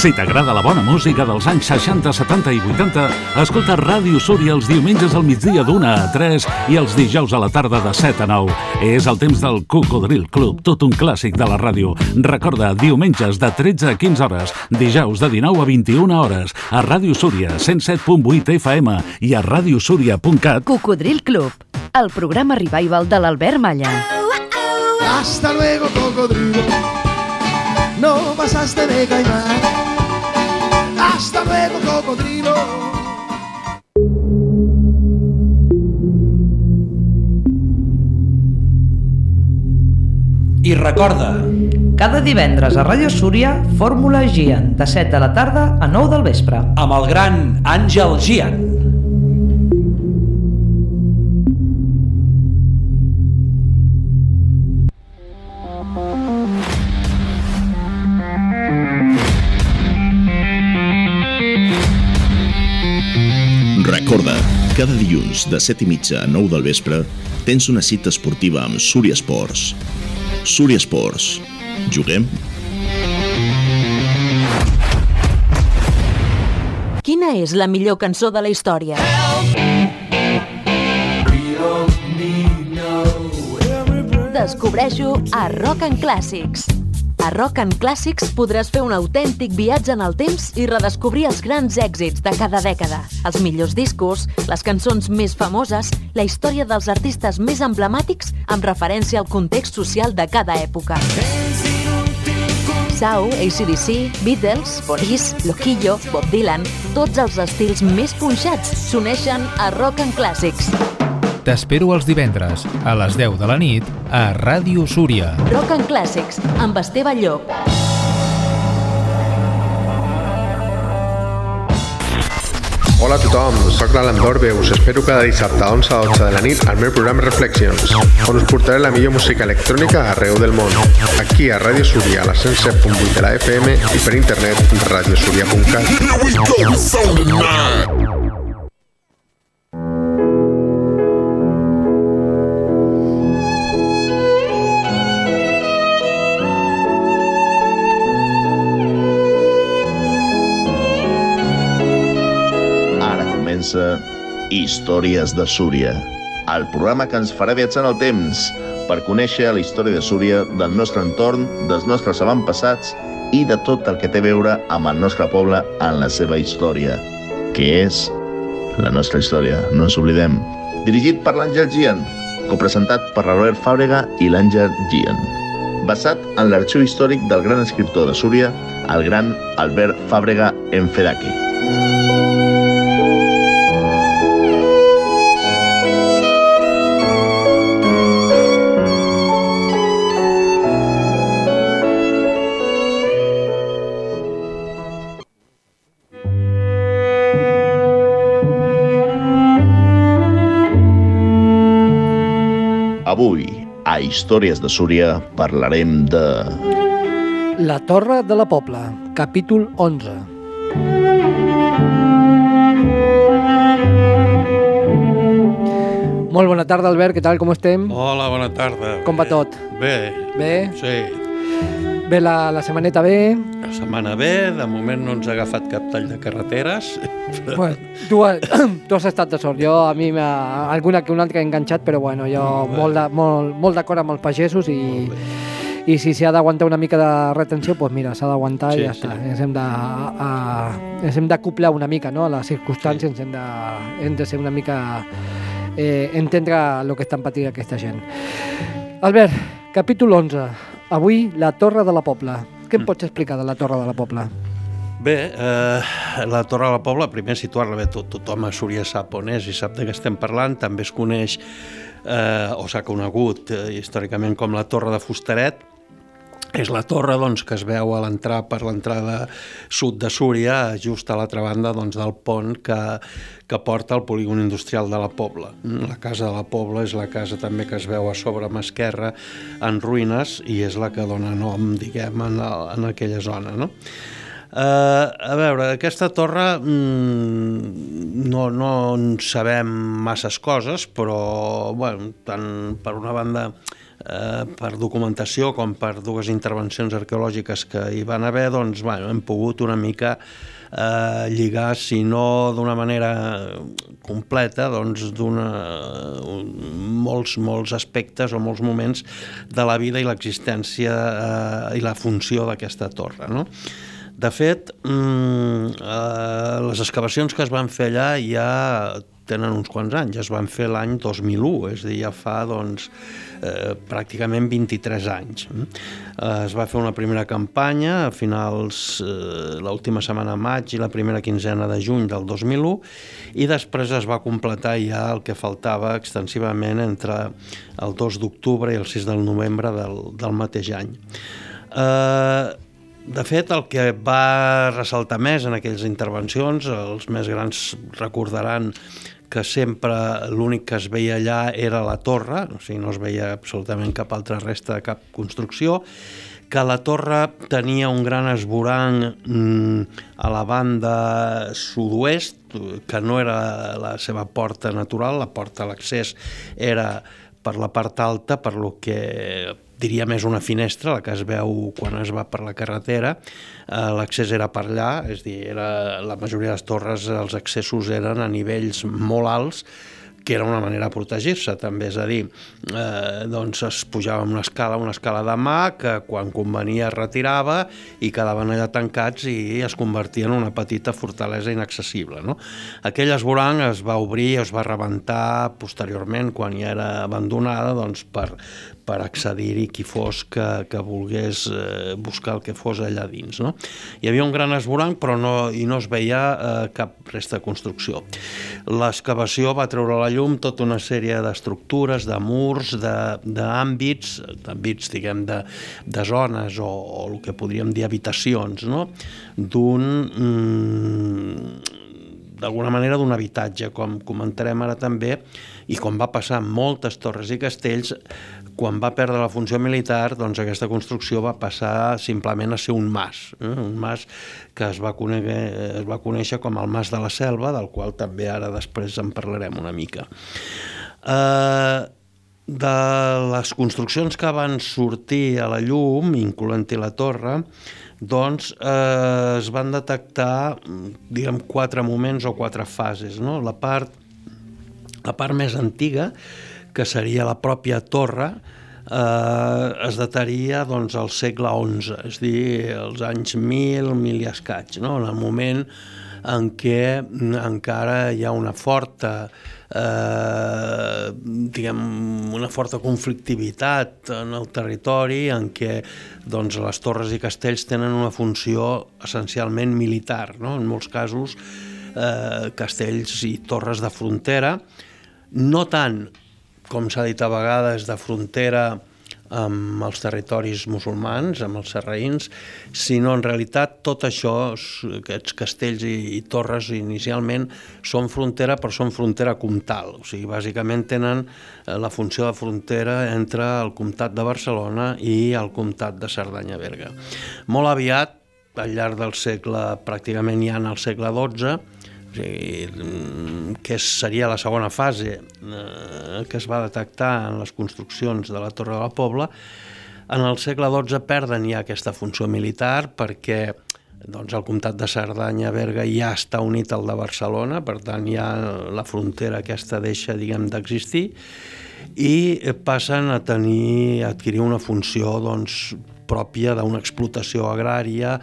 Si t'agrada la bona música dels anys 60, 70 i 80, escolta Ràdio Súria els diumenges al migdia d'una a 3 i els dijous a la tarda de 7 a 9. És el temps del Cocodril Club, tot un clàssic de la ràdio. Recorda, diumenges de 13 a 15 hores, dijous de 19 a 21 hores, a Ràdio Súria 107.8 FM i a radiosúria.cat. Cocodril Club, el programa revival de l'Albert Malla. Hasta luego, cocodrilo. No pasaste de caimán. Hasta luego, cocodrilo. I recorda, Cada divendres a Ràdio Súria, Fórmula Gian, de 7 de la tarda a 9 del vespre. amb el gran Àngel Gian. Cada dilluns de 7 i mitja a 9 del vespre tens una cita esportiva amb Súria Esports. Súria Esports. Juguem? Quina és la millor cançó de la història? Descobreixo a Rock and Classics. A Rock and Classics podràs fer un autèntic viatge en el temps i redescobrir els grans èxits de cada dècada, els millors discos, les cançons més famoses, la història dels artistes més emblemàtics amb referència al context social de cada època. Sau, ACDC, Beatles, Police, Loquillo, Bob Dylan, tots els estils més punxats s'uneixen a Rock and Classics. T'espero els divendres, a les 10 de la nit, a Ràdio Súria. Rock and Classics, amb Esteve Llop. Hola a tothom, sóc l'Alan Dorbe, us espero cada dissabte a 11 a 12 de la nit al meu programa Reflections, on us portaré la millor música electrònica arreu del món. Aquí a Ràdio Súria, a la 107.8 de la FM i per internet radiosuria.cat. Històries de Súria, el programa que ens farà viatjar en el temps per conèixer la història de Súria, del nostre entorn, dels nostres avantpassats i de tot el que té a veure amb el nostre poble en la seva història, que és la nostra història, no ens oblidem. Dirigit per l'Àngel Gian, copresentat per Robert Fàbrega i l'Àngel Gian. Basat en l'arxiu històric del gran escriptor de Súria, el gran Albert Fàbrega Enfedaki. Avui, Històries de Súria, parlarem de... La Torre de la Pobla, capítol 11. Molt bona tarda, Albert, què tal, com estem? Hola, bona tarda. Com va tot? Bé. Bé? Sí. Bé la, la setmaneta bé? La setmana bé, de moment no ens ha agafat cap tall de carreteres. Bueno, tu, ha- tu has estat de sort. Jo, a mi, alguna que una altra he enganxat, però bueno, jo Molt molt de- molt, molt d'acord amb els pagesos i, i si s'ha d'aguantar una mica de retenció, doncs mira, s'ha d'aguantar Sí, i ja sí. està. Ens hem de, a, ens hem d'acoplar una mica no? a les circumstàncies, ens hem de, hem de ser una mica... Eh, entendre el que estan patint aquesta gent. Albert, capítol 11. Avui, la Torre de la Pobla. Què Mm. em pots explicar de la Torre de la Pobla? Bé, eh, la Torre de la Pobla, primer situar-la bé, tot, tothom a Súria sap on és i sap de què estem parlant, també es coneix eh, o s'ha conegut eh, històricament com la Torre de Fustaret, és la torre doncs, que es veu a l'entrar per l'entrada sud de Súria, just a l'altra banda doncs, del pont que, que porta al polígon industrial de la Pobla. La casa de la Pobla és la casa també que es veu a sobre mà esquerra en ruïnes i és la que dona nom, diguem, en, en aquella zona. No? Uh, a veure, aquesta torre mm, no, no en sabem masses coses, però bueno, tant per una banda eh, per documentació com per dues intervencions arqueològiques que hi van haver, doncs bueno, hem pogut una mica eh, lligar, si no d'una manera completa, doncs d'una molts, molts aspectes o molts moments de la vida i l'existència eh, i la funció d'aquesta torre. No? De fet, mm, eh, les excavacions que es van fer allà ja tenen uns quants anys, es van fer l'any 2001, és a dir, ja fa doncs, eh, pràcticament 23 anys. Eh, es va fer una primera campanya a finals, eh, l'última setmana de maig i la primera quinzena de juny del 2001 i després es va completar ja el que faltava extensivament entre el 2 d'octubre i el 6 del novembre del, del mateix any. Eh, de fet, el que va ressaltar més en aquelles intervencions, els més grans recordaran que sempre l'únic que es veia allà era la torre, o sigui, no es veia absolutament cap altra resta de cap construcció, que la torre tenia un gran esborang mm, a la banda sud-oest, que no era la seva porta natural, la porta a l'accés era per la part alta, per lo que diria més una finestra, la que es veu quan es va per la carretera, eh, l'accés era per allà, és dir, era, la majoria de les torres, els accessos eren a nivells molt alts, que era una manera de protegir-se, també, és a dir, eh, doncs es pujava una escala, una escala de mà, que quan convenia es retirava i quedaven allà tancats i es convertia en una petita fortalesa inaccessible. No? Aquell esborang es va obrir, es va rebentar posteriorment, quan ja era abandonada, doncs, per, per accedir-hi qui fos que, que volgués eh, buscar el que fos allà dins. No? Hi havia un gran esborang, però no, i no es veia eh, cap resta de construcció. L'excavació va treure a la llum tota una sèrie d'estructures, de murs, d'àmbits, d'àmbits, diguem, de, de zones o, o el que podríem dir habitacions, no? d'un... Mm, d'alguna manera d'un habitatge, com comentarem ara també, i com va passar moltes torres i castells, quan va perdre la funció militar, doncs aquesta construcció va passar simplement a ser un mas, eh? un mas que es va, conèixer, es va conèixer com el mas de la selva, del qual també ara després en parlarem una mica. Eh, de les construccions que van sortir a la llum, incloent-hi la torre, doncs eh, es van detectar diguem, quatre moments o quatre fases. No? La, part, la part més antiga, que seria la pròpia torre, eh, es dataria doncs, al segle XI, és dir, els anys 1000, 1000 i escaig, no? en el moment en què encara hi ha una forta eh, diguem, una forta conflictivitat en el territori en què doncs, les torres i castells tenen una funció essencialment militar, no? en molts casos eh, castells i torres de frontera, no tant com s'ha dit a vegades, de frontera amb els territoris musulmans, amb els serraïns, sinó en realitat tot això, aquests castells i, i torres inicialment són frontera, però són frontera comtal, o sigui, bàsicament tenen eh, la funció de frontera entre el comtat de Barcelona i el comtat de Cerdanya-Berga. Molt aviat, al llarg del segle, pràcticament ja en el segle XII, que seria la segona fase eh, que es va detectar en les construccions de la Torre de la Pobla, en el segle XII perden ja aquesta funció militar perquè doncs, el comtat de Cerdanya-Berga ja està unit al de Barcelona, per tant ja la frontera aquesta deixa diguem d'existir i passen a tenir a adquirir una funció doncs, pròpia d'una explotació agrària,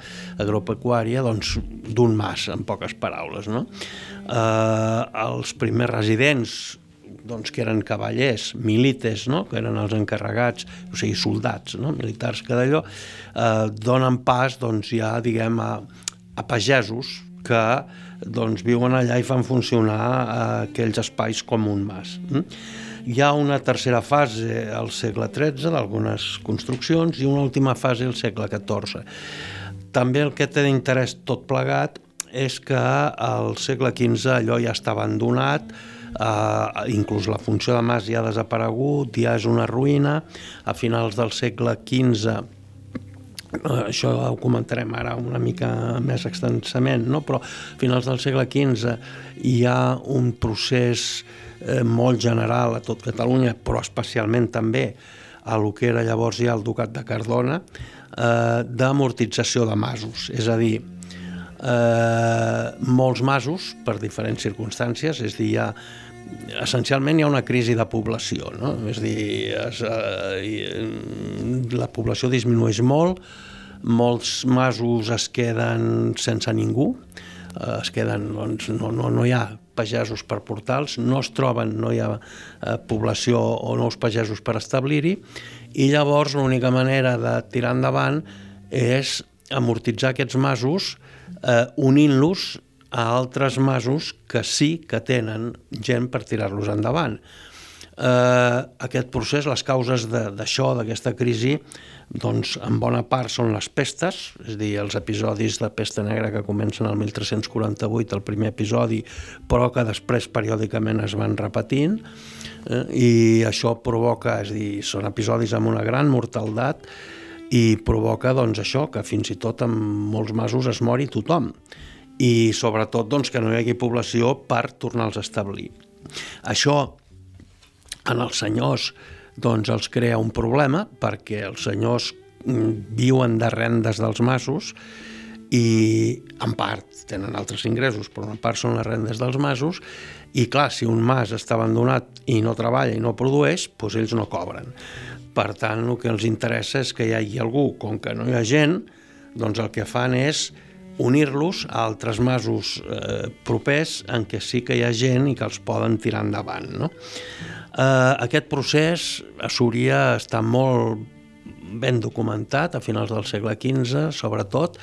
agropecuària, doncs d'un mas, en poques paraules. No? Eh, els primers residents doncs, que eren cavallers, milites, no? que eren els encarregats, o sigui, soldats, no? militars que d'allò, eh, donen pas doncs, ja, diguem, a, a pagesos que doncs, viuen allà i fan funcionar eh, aquells espais com un mas. Mm? Hi ha una tercera fase al segle XIII d'algunes construccions i una última fase al segle XIV. També el que té d'interès tot plegat és que al segle XV allò ja està abandonat, eh, inclús la funció de mas ja ha desaparegut, ja és una ruïna. A finals del segle XV això ho comentarem ara una mica més extensament, no? però a finals del segle XV hi ha un procés eh, molt general a tot Catalunya, però especialment també a lo que era llavors ja el Ducat de Cardona, eh, d'amortització de masos. És a dir, eh, molts masos, per diferents circumstàncies, és a dir, hi ha, essencialment hi ha una crisi de població, no? és a dir, es, eh, la població disminueix molt, molts masos es queden sense ningú, eh, es queden, doncs, no, no, no hi ha pagesos per portals, no es troben, no hi ha eh, població o nous pagesos per establir-hi, i llavors l'única manera de tirar endavant és amortitzar aquests masos eh, unint-los a altres masos que sí que tenen gent per tirar-los endavant. Eh, aquest procés, les causes d'això, d'aquesta crisi, doncs en bona part són les pestes, és a dir, els episodis de pesta negra que comencen el 1348, el primer episodi, però que després periòdicament es van repetint, eh, i això provoca, és a dir, són episodis amb una gran mortaldat, i provoca doncs, això, que fins i tot en molts masos es mori tothom i sobretot doncs, que no hi hagi població per tornar-los a establir. Això en els senyors doncs, els crea un problema perquè els senyors mm, viuen de rendes dels masos i en part tenen altres ingressos, però en part són les rendes dels masos i clar, si un mas està abandonat i no treballa i no produeix, doncs ells no cobren. Per tant, el que els interessa és que hi hagi algú, com que no hi ha gent, doncs el que fan és unir-los a altres masos eh, propers en què sí que hi ha gent i que els poden tirar endavant. No? Eh, aquest procés a Súria està molt ben documentat a finals del segle XV, sobretot,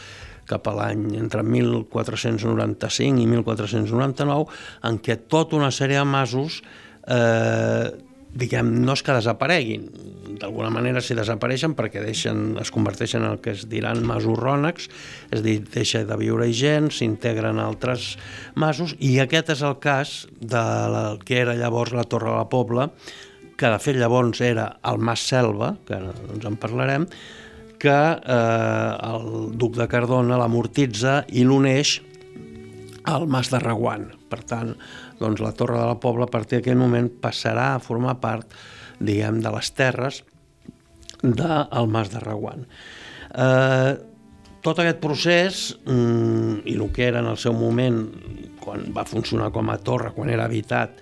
cap a l'any entre 1495 i 1499, en què tota una sèrie de masos eh, diguem, no és que desapareguin, d'alguna manera s'hi desapareixen perquè deixen, es converteixen en el que es diran masos rònecs, és a dir, deixa de viure gent, s'integren altres masos, i aquest és el cas de la, que era llavors la Torre de la Pobla, que de fet llavors era el Mas Selva, que ens en parlarem, que eh, el duc de Cardona l'amortitza i l'uneix al Mas de Reguant. Per tant, doncs la Torre de la Pobla a partir d'aquell moment passarà a formar part, diguem, de les terres del Mas de Reguant. Eh, tot aquest procés, mm, i el que era en el seu moment, quan va funcionar com a torre, quan era habitat,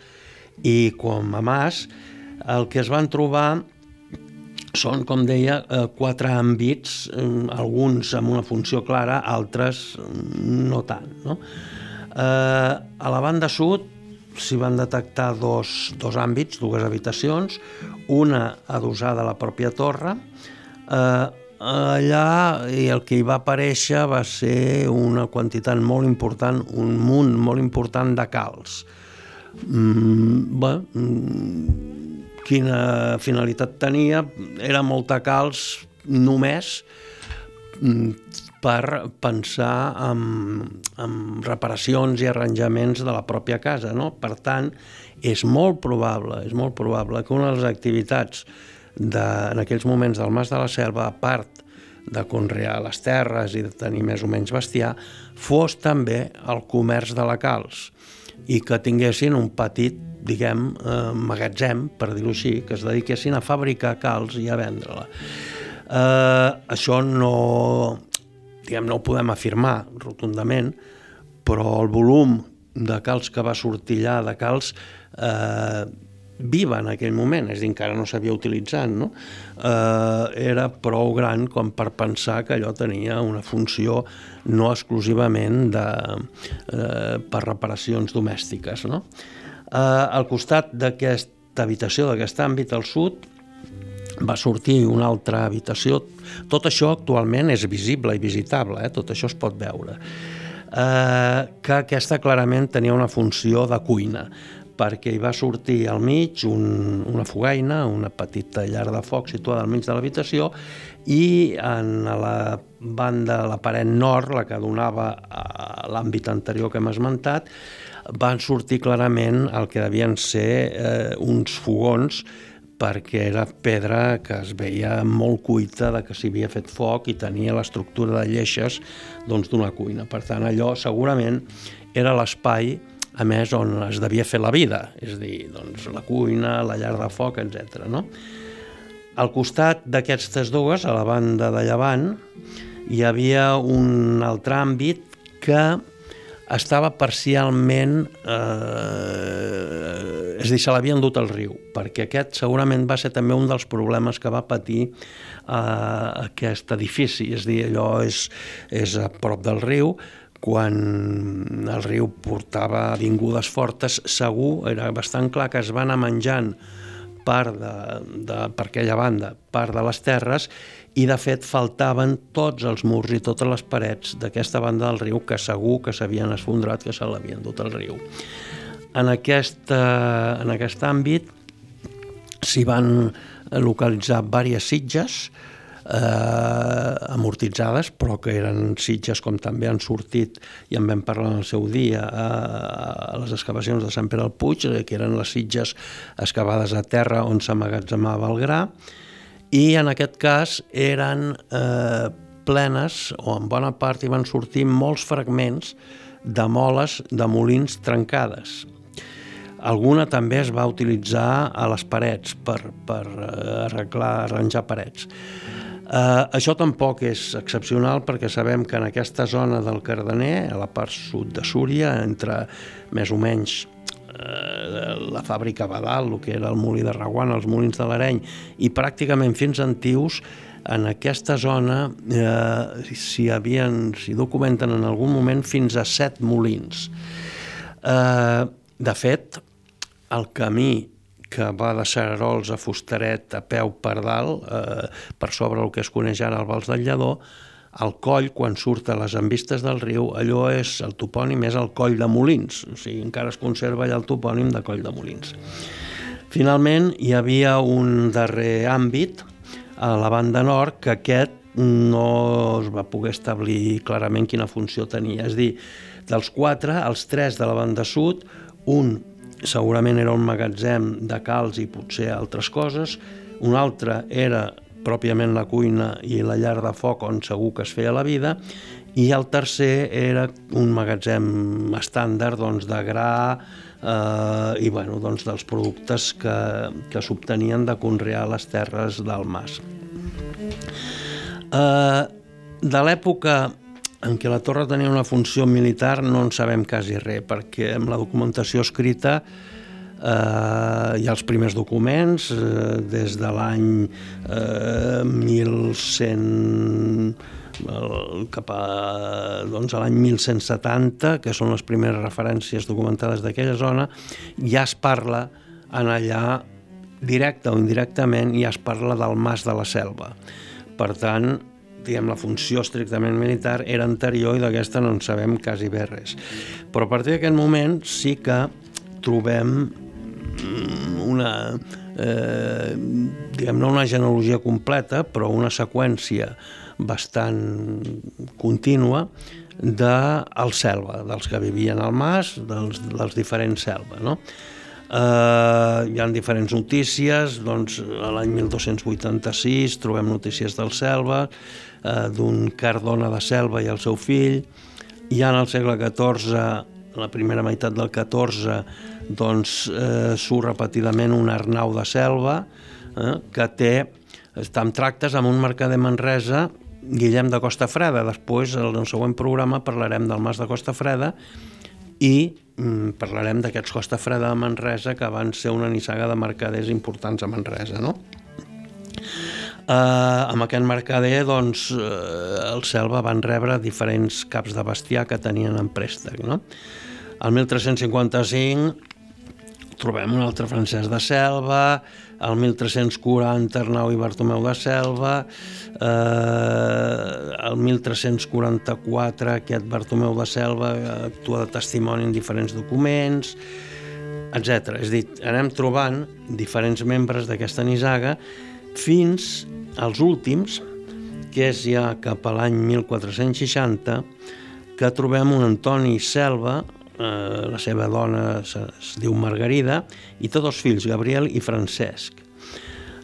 i com a mas, el que es van trobar són, com deia, eh, quatre àmbits, mm, alguns amb una funció clara, altres mm, no tant. No? Eh, a la banda sud s'hi van detectar dos, dos àmbits, dues habitacions, una adossada a la pròpia torre. Eh, allà i el que hi va aparèixer va ser una quantitat molt important, un munt molt important de calç. Mm, bé, mm, quina finalitat tenia? Era molta calç només mm, per pensar en, en reparacions i arranjaments de la pròpia casa. No? Per tant, és molt probable, és molt probable que una de les activitats de, en aquells moments del Mas de la Selva, a part de conrear les terres i de tenir més o menys bestiar, fos també el comerç de la calç i que tinguessin un petit, diguem, eh, magatzem, per dir-ho així, que es dediquessin a fabricar calç i a vendre-la. Eh, això no, diguem, no ho podem afirmar rotundament, però el volum de calç que va sortir allà, de calç eh, viva en aquell moment, és a dir, encara no s'havia utilitzat, no? eh, era prou gran com per pensar que allò tenia una funció no exclusivament de, eh, per reparacions domèstiques. No? Eh, al costat d'aquesta habitació, d'aquest àmbit al sud, va sortir una altra habitació. Tot això actualment és visible i visitable, eh? tot això es pot veure. Eh, que aquesta clarament tenia una funció de cuina, perquè hi va sortir al mig un, una fogaina, una petita llar de foc situada al mig de l'habitació i en la banda, la paret nord, la que donava a l'àmbit anterior que hem esmentat, van sortir clarament el que devien ser eh, uns fogons perquè era pedra que es veia molt cuita de que s'hi havia fet foc i tenia l'estructura de lleixes doncs, d'una doncs, cuina. Per tant, allò segurament era l'espai a més on es devia fer la vida, és a dir, doncs, la cuina, la llar de foc, etc. No? Al costat d'aquestes dues, a la banda de llevant, hi havia un altre àmbit que estava parcialment... Eh, dir, se l'havien dut al riu, perquè aquest segurament va ser també un dels problemes que va patir eh, aquest edifici. És dir, allò és, és a prop del riu, quan el riu portava vingudes fortes, segur, era bastant clar que es va anar menjant part de, de, per aquella banda, part de les terres, i de fet faltaven tots els murs i totes les parets d'aquesta banda del riu que segur que s'havien esfondrat, que se l'havien dut al riu. En aquest, en aquest àmbit s'hi van localitzar diverses sitges, eh, amortitzades, però que eren sitges com també han sortit i en vam parlar en el seu dia a, a les excavacions de Sant Pere al Puig, eh, que eren les sitges excavades a terra on s'amagatzemava el gra, i en aquest cas eren eh, plenes, o en bona part hi van sortir molts fragments de moles de molins trencades. Alguna també es va utilitzar a les parets per, per eh, arreglar, arranjar parets. Eh, això tampoc és excepcional perquè sabem que en aquesta zona del Cardener, a la part sud de Súria, entre més o menys eh, la fàbrica Badal, el que era el molí de Raguant, els molins de l'Areny, i pràcticament fins a Antius, en aquesta zona eh, s'hi havien, s'hi documenten en algun moment fins a set molins. Eh, de fet, el camí que va de Sararols a Fustaret a peu per dalt, eh, per sobre el que es coneix ara el Vals del Lledó, el coll, quan surt a les envistes del riu, allò és, el topònim és el coll de Molins, o sigui, encara es conserva allà el topònim de coll de Molins. Finalment, hi havia un darrer àmbit, a la banda nord, que aquest no es va poder establir clarament quina funció tenia. És dir, dels quatre, els tres de la banda sud, un segurament era un magatzem de calç i potser altres coses, un altre era pròpiament la cuina i la llar de foc on segur que es feia la vida, i el tercer era un magatzem estàndard doncs, de gra eh, i bueno, doncs, dels productes que, que s'obtenien de conrear les terres del mas. Eh, de l'època en què la torre tenia una funció militar no en sabem quasi res, perquè amb la documentació escrita eh, hi ha els primers documents eh, des de l'any eh, 1100 cap a doncs, l'any 1170, que són les primeres referències documentades d'aquella zona, ja es parla en allà directe o indirectament ja es parla del mas de la selva. Per tant, diguem, la funció estrictament militar era anterior i d'aquesta no en sabem quasi bé res. Però a partir d'aquest moment sí que trobem mm, una, eh, diguem, no una genealogia completa, però una seqüència bastant contínua del selva, dels que vivien al mas, dels, dels diferents selva, no? Uh, hi ha diferents notícies, doncs l'any 1286 trobem notícies del Selva, uh, d'un Cardona de Selva i el seu fill. Ha en el segle XIV, la primera meitat del XIV, doncs uh, surt repetidament un Arnau de Selva, uh, que té, està en tractes amb un mercader Manresa Guillem de Costa Freda. Després, en el següent programa, parlarem del Mas de Costa Freda i mm, parlarem d'aquests Costa Freda de Manresa que van ser una nissaga de mercaders importants a Manresa, no? Uh, amb aquest mercader, doncs, uh, el Selva van rebre diferents caps de bestiar que tenien en préstec, no? El 1355 trobem un altre francès de Selva, el 1340 Arnau i Bartomeu de Selva, eh, el 1344 aquest Bartomeu de Selva actua de testimoni en diferents documents, etc. És a dir, anem trobant diferents membres d'aquesta nissaga fins als últims, que és ja cap a l'any 1460, que trobem un Antoni Selva, eh, la seva dona es, diu Margarida, i tots els fills, Gabriel i Francesc.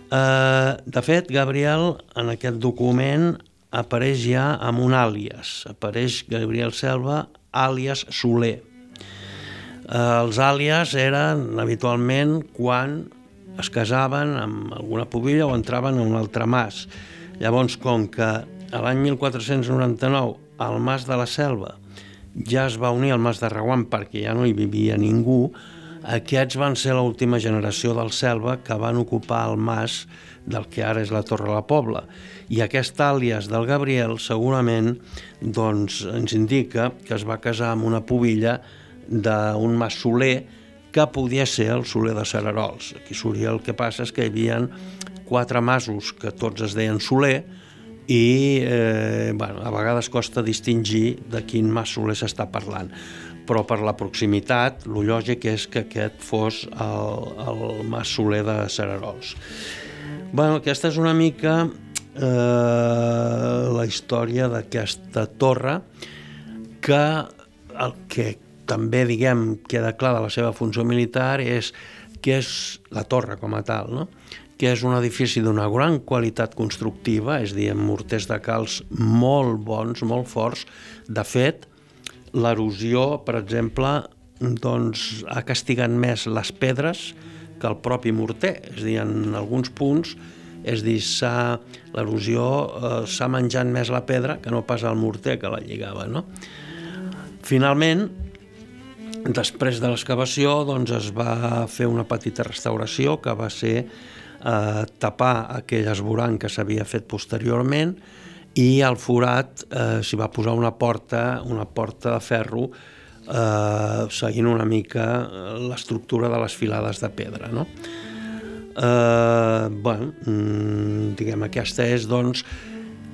Eh, de fet, Gabriel, en aquest document, apareix ja amb un àlies. Apareix Gabriel Selva, àlies Soler. Eh, els àlies eren habitualment quan es casaven amb alguna pobilla o entraven a un altre mas. Llavors, com que a l'any 1499 al Mas de la Selva ja es va unir al Mas de Reguant perquè ja no hi vivia ningú, aquests van ser l'última generació del Selva que van ocupar el mas del que ara és la Torre la Pobla. I aquest àlies del Gabriel segurament doncs, ens indica que es va casar amb una pobilla d'un mas soler que podia ser el soler de Sararols. Aquí Súria el que passa és que hi havia quatre masos que tots es deien soler i eh, bueno, a vegades costa distingir de quin mas soler s'està parlant però per la proximitat, lo lògic és que aquest fos el, el mas soler de Sararols. Bueno, aquesta és una mica eh, la història d'aquesta torre que el que també, diguem, queda clar de la seva funció militar és que és la torre com a tal, no? que és un edifici d'una gran qualitat constructiva, és a dir, amb morters de calç molt bons, molt forts. De fet, l'erosió, per exemple, doncs, ha castigat més les pedres que el propi morter. És a dir, en alguns punts, és dir, l'erosió eh, s'ha menjat més la pedra que no pas el morter que la lligava. No? Finalment, després de l'excavació, doncs, es va fer una petita restauració que va ser eh, tapar aquell esborant que s'havia fet posteriorment i al forat eh, s'hi va posar una porta, una porta de ferro eh, seguint una mica l'estructura de les filades de pedra. No? Eh, bueno, mm, diguem, aquesta és doncs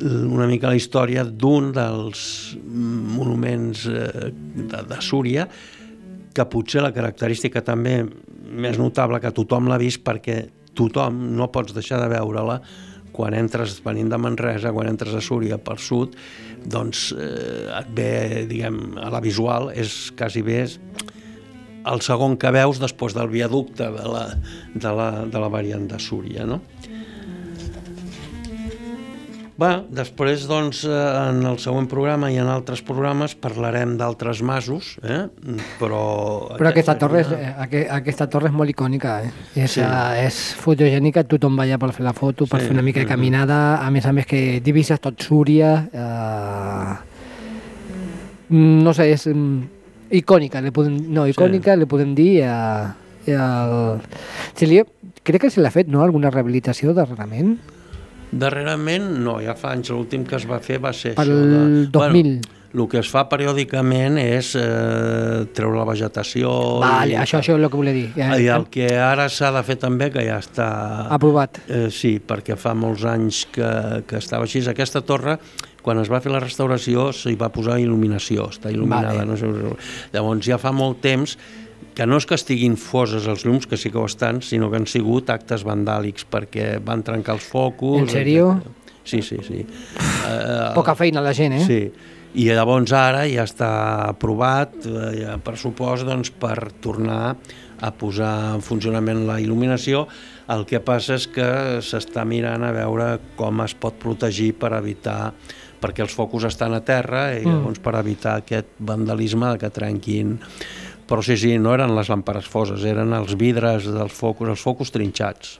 una mica la història d'un dels monuments eh, de, de Súria que potser la característica també més notable que tothom l'ha vist perquè tothom no pots deixar de veure-la quan entres venint de Manresa, quan entres a Súria per sud, doncs eh, et ve, diguem, a la visual, és quasi bé el segon que veus després del viaducte de la, de la, de la variant de Súria, no? Bé, després, doncs, eh, en el següent programa i en altres programes parlarem d'altres masos, eh? però... Però aquesta torre, és, eh, aquesta torre és molt icònica, eh? És, sí. uh, és fotogènica, tothom va allà per fer la foto, per sí. fer una mica de caminada, a més a més que divises tot Súria... Uh, no sé, és um, icònica, li podem, no, icònica sí. li podem dir a... Uh, el... Si li, crec que se l'ha fet, no?, alguna rehabilitació darrerament. Darrerament no, ja fa anys l'últim que es va fer va ser per això. De... 2000. Bueno, el que es fa periòdicament és eh, treure la vegetació... Vale, i, això, això és el que volia dir. Ja, I el que ara s'ha de fer també, que ja està... Aprovat. Eh, sí, perquè fa molts anys que, que estava així. Aquesta torre, quan es va fer la restauració, s'hi va posar il·luminació, està il·luminada. Vale. No sé, llavors ja fa molt temps que no és que estiguin foses els llums, que sí que ho estan, sinó que han sigut actes vandàlics perquè van trencar els focus... En sèrio? Sí, sí, sí. Uh, Poca feina la gent, eh? Sí. I llavors ara ja està aprovat, eh, ja pressupost doncs, per tornar a posar en funcionament la il·luminació. El que passa és que s'està mirant a veure com es pot protegir per evitar perquè els focus estan a terra i mm. llavors per evitar aquest vandalisme que trenquin però sí, sí, no eren les làmperes foses, eren els vidres dels focus, els focus trinxats.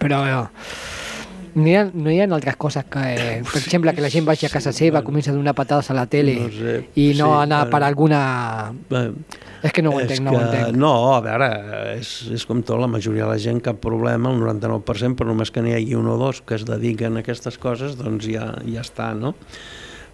Però no, no hi, ha, no hi ha altres coses que, eh, per exemple, que la gent vagi a casa seva, bueno, comença a donar patades a la tele no sé, i no sí, anar bueno, per alguna... Bueno, és que no ho entenc, no ho entenc. No, a veure, és, és com tot, la majoria de la gent cap problema, el 99%, però només que n'hi hagi un o dos que es dediquen a aquestes coses, doncs ja, ja està, no?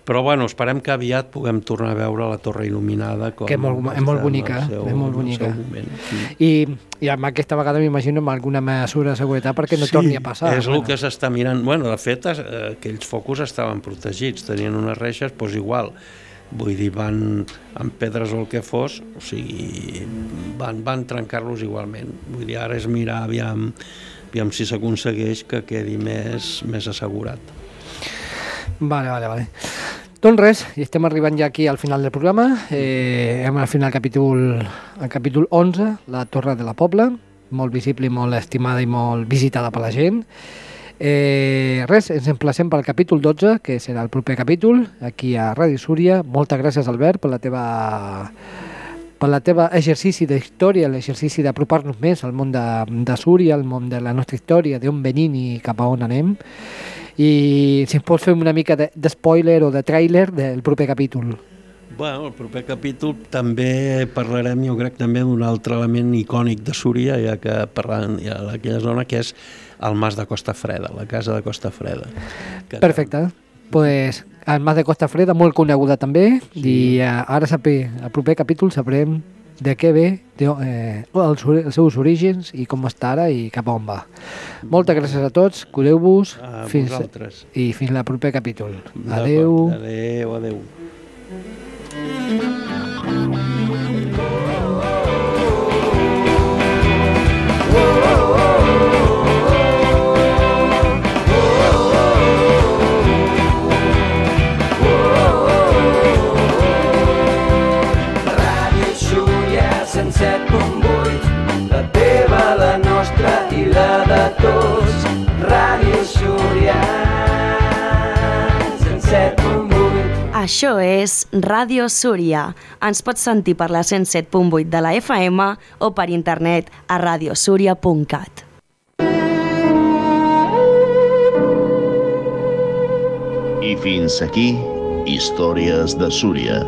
Però bueno, esperem que aviat puguem tornar a veure la torre il·luminada. Com que és molt, és molt bonica, seu, és molt bonica. Moment, sí. I, I amb aquesta vegada m'imagino amb alguna mesura de seguretat perquè no sí, torni a passar. és bueno. el que s'està mirant. Bueno, de fet, eh, aquells focus estaven protegits, tenien unes reixes, doncs igual vull dir, van amb pedres o el que fos, o sigui, van, van trencar-los igualment. Vull dir, ara és mirar aviam, aviam si s'aconsegueix que quedi més, més assegurat. Vale, vale, vale. Doncs res, i estem arribant ja aquí al final del programa. Eh, hem al final el capítol, el capítol 11, la Torre de la Pobla, molt visible i molt estimada i molt visitada per la gent. Eh, res, ens emplacem pel capítol 12, que serà el proper capítol, aquí a Ràdio Súria. Moltes gràcies, Albert, per la teva per la teva exercici d'història, l'exercici d'apropar-nos més al món de, de Súria, al món de la nostra història, d'on venim i cap a on anem. I si ens pots fer una mica de, de spoiler o de tràiler del proper capítol. Bueno, el proper capítol també parlarem, jo crec, també d'un altre element icònic de Súria, ja que parlant ja d'aquella zona, que és el Mas de Costa Freda, la casa de Costa Freda. Que Perfecte. Pues, el Mas de Costa Freda, molt coneguda també, sí. i uh, ara saber, al proper capítol sabrem de què ve, de, eh, els, els seus orígens i com està ara i cap on va. Moltes gràcies a tots, cureu-vos A fins, vosaltres. i fins al proper capítol. Adeu. Adeu, adeu. Ràdio Això és Ràdio Súria. Ens pots sentir per la 107.8 de la FM o per internet a radiosúria.cat. I fins aquí, Històries de Súria.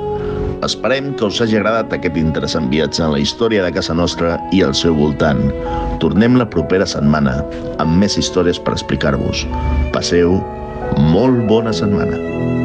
Esperem que us hagi agradat aquest interessant viatge en la història de casa nostra i al seu voltant. Tornem la propera setmana amb més històries per explicar-vos. Passeu molt bona setmana.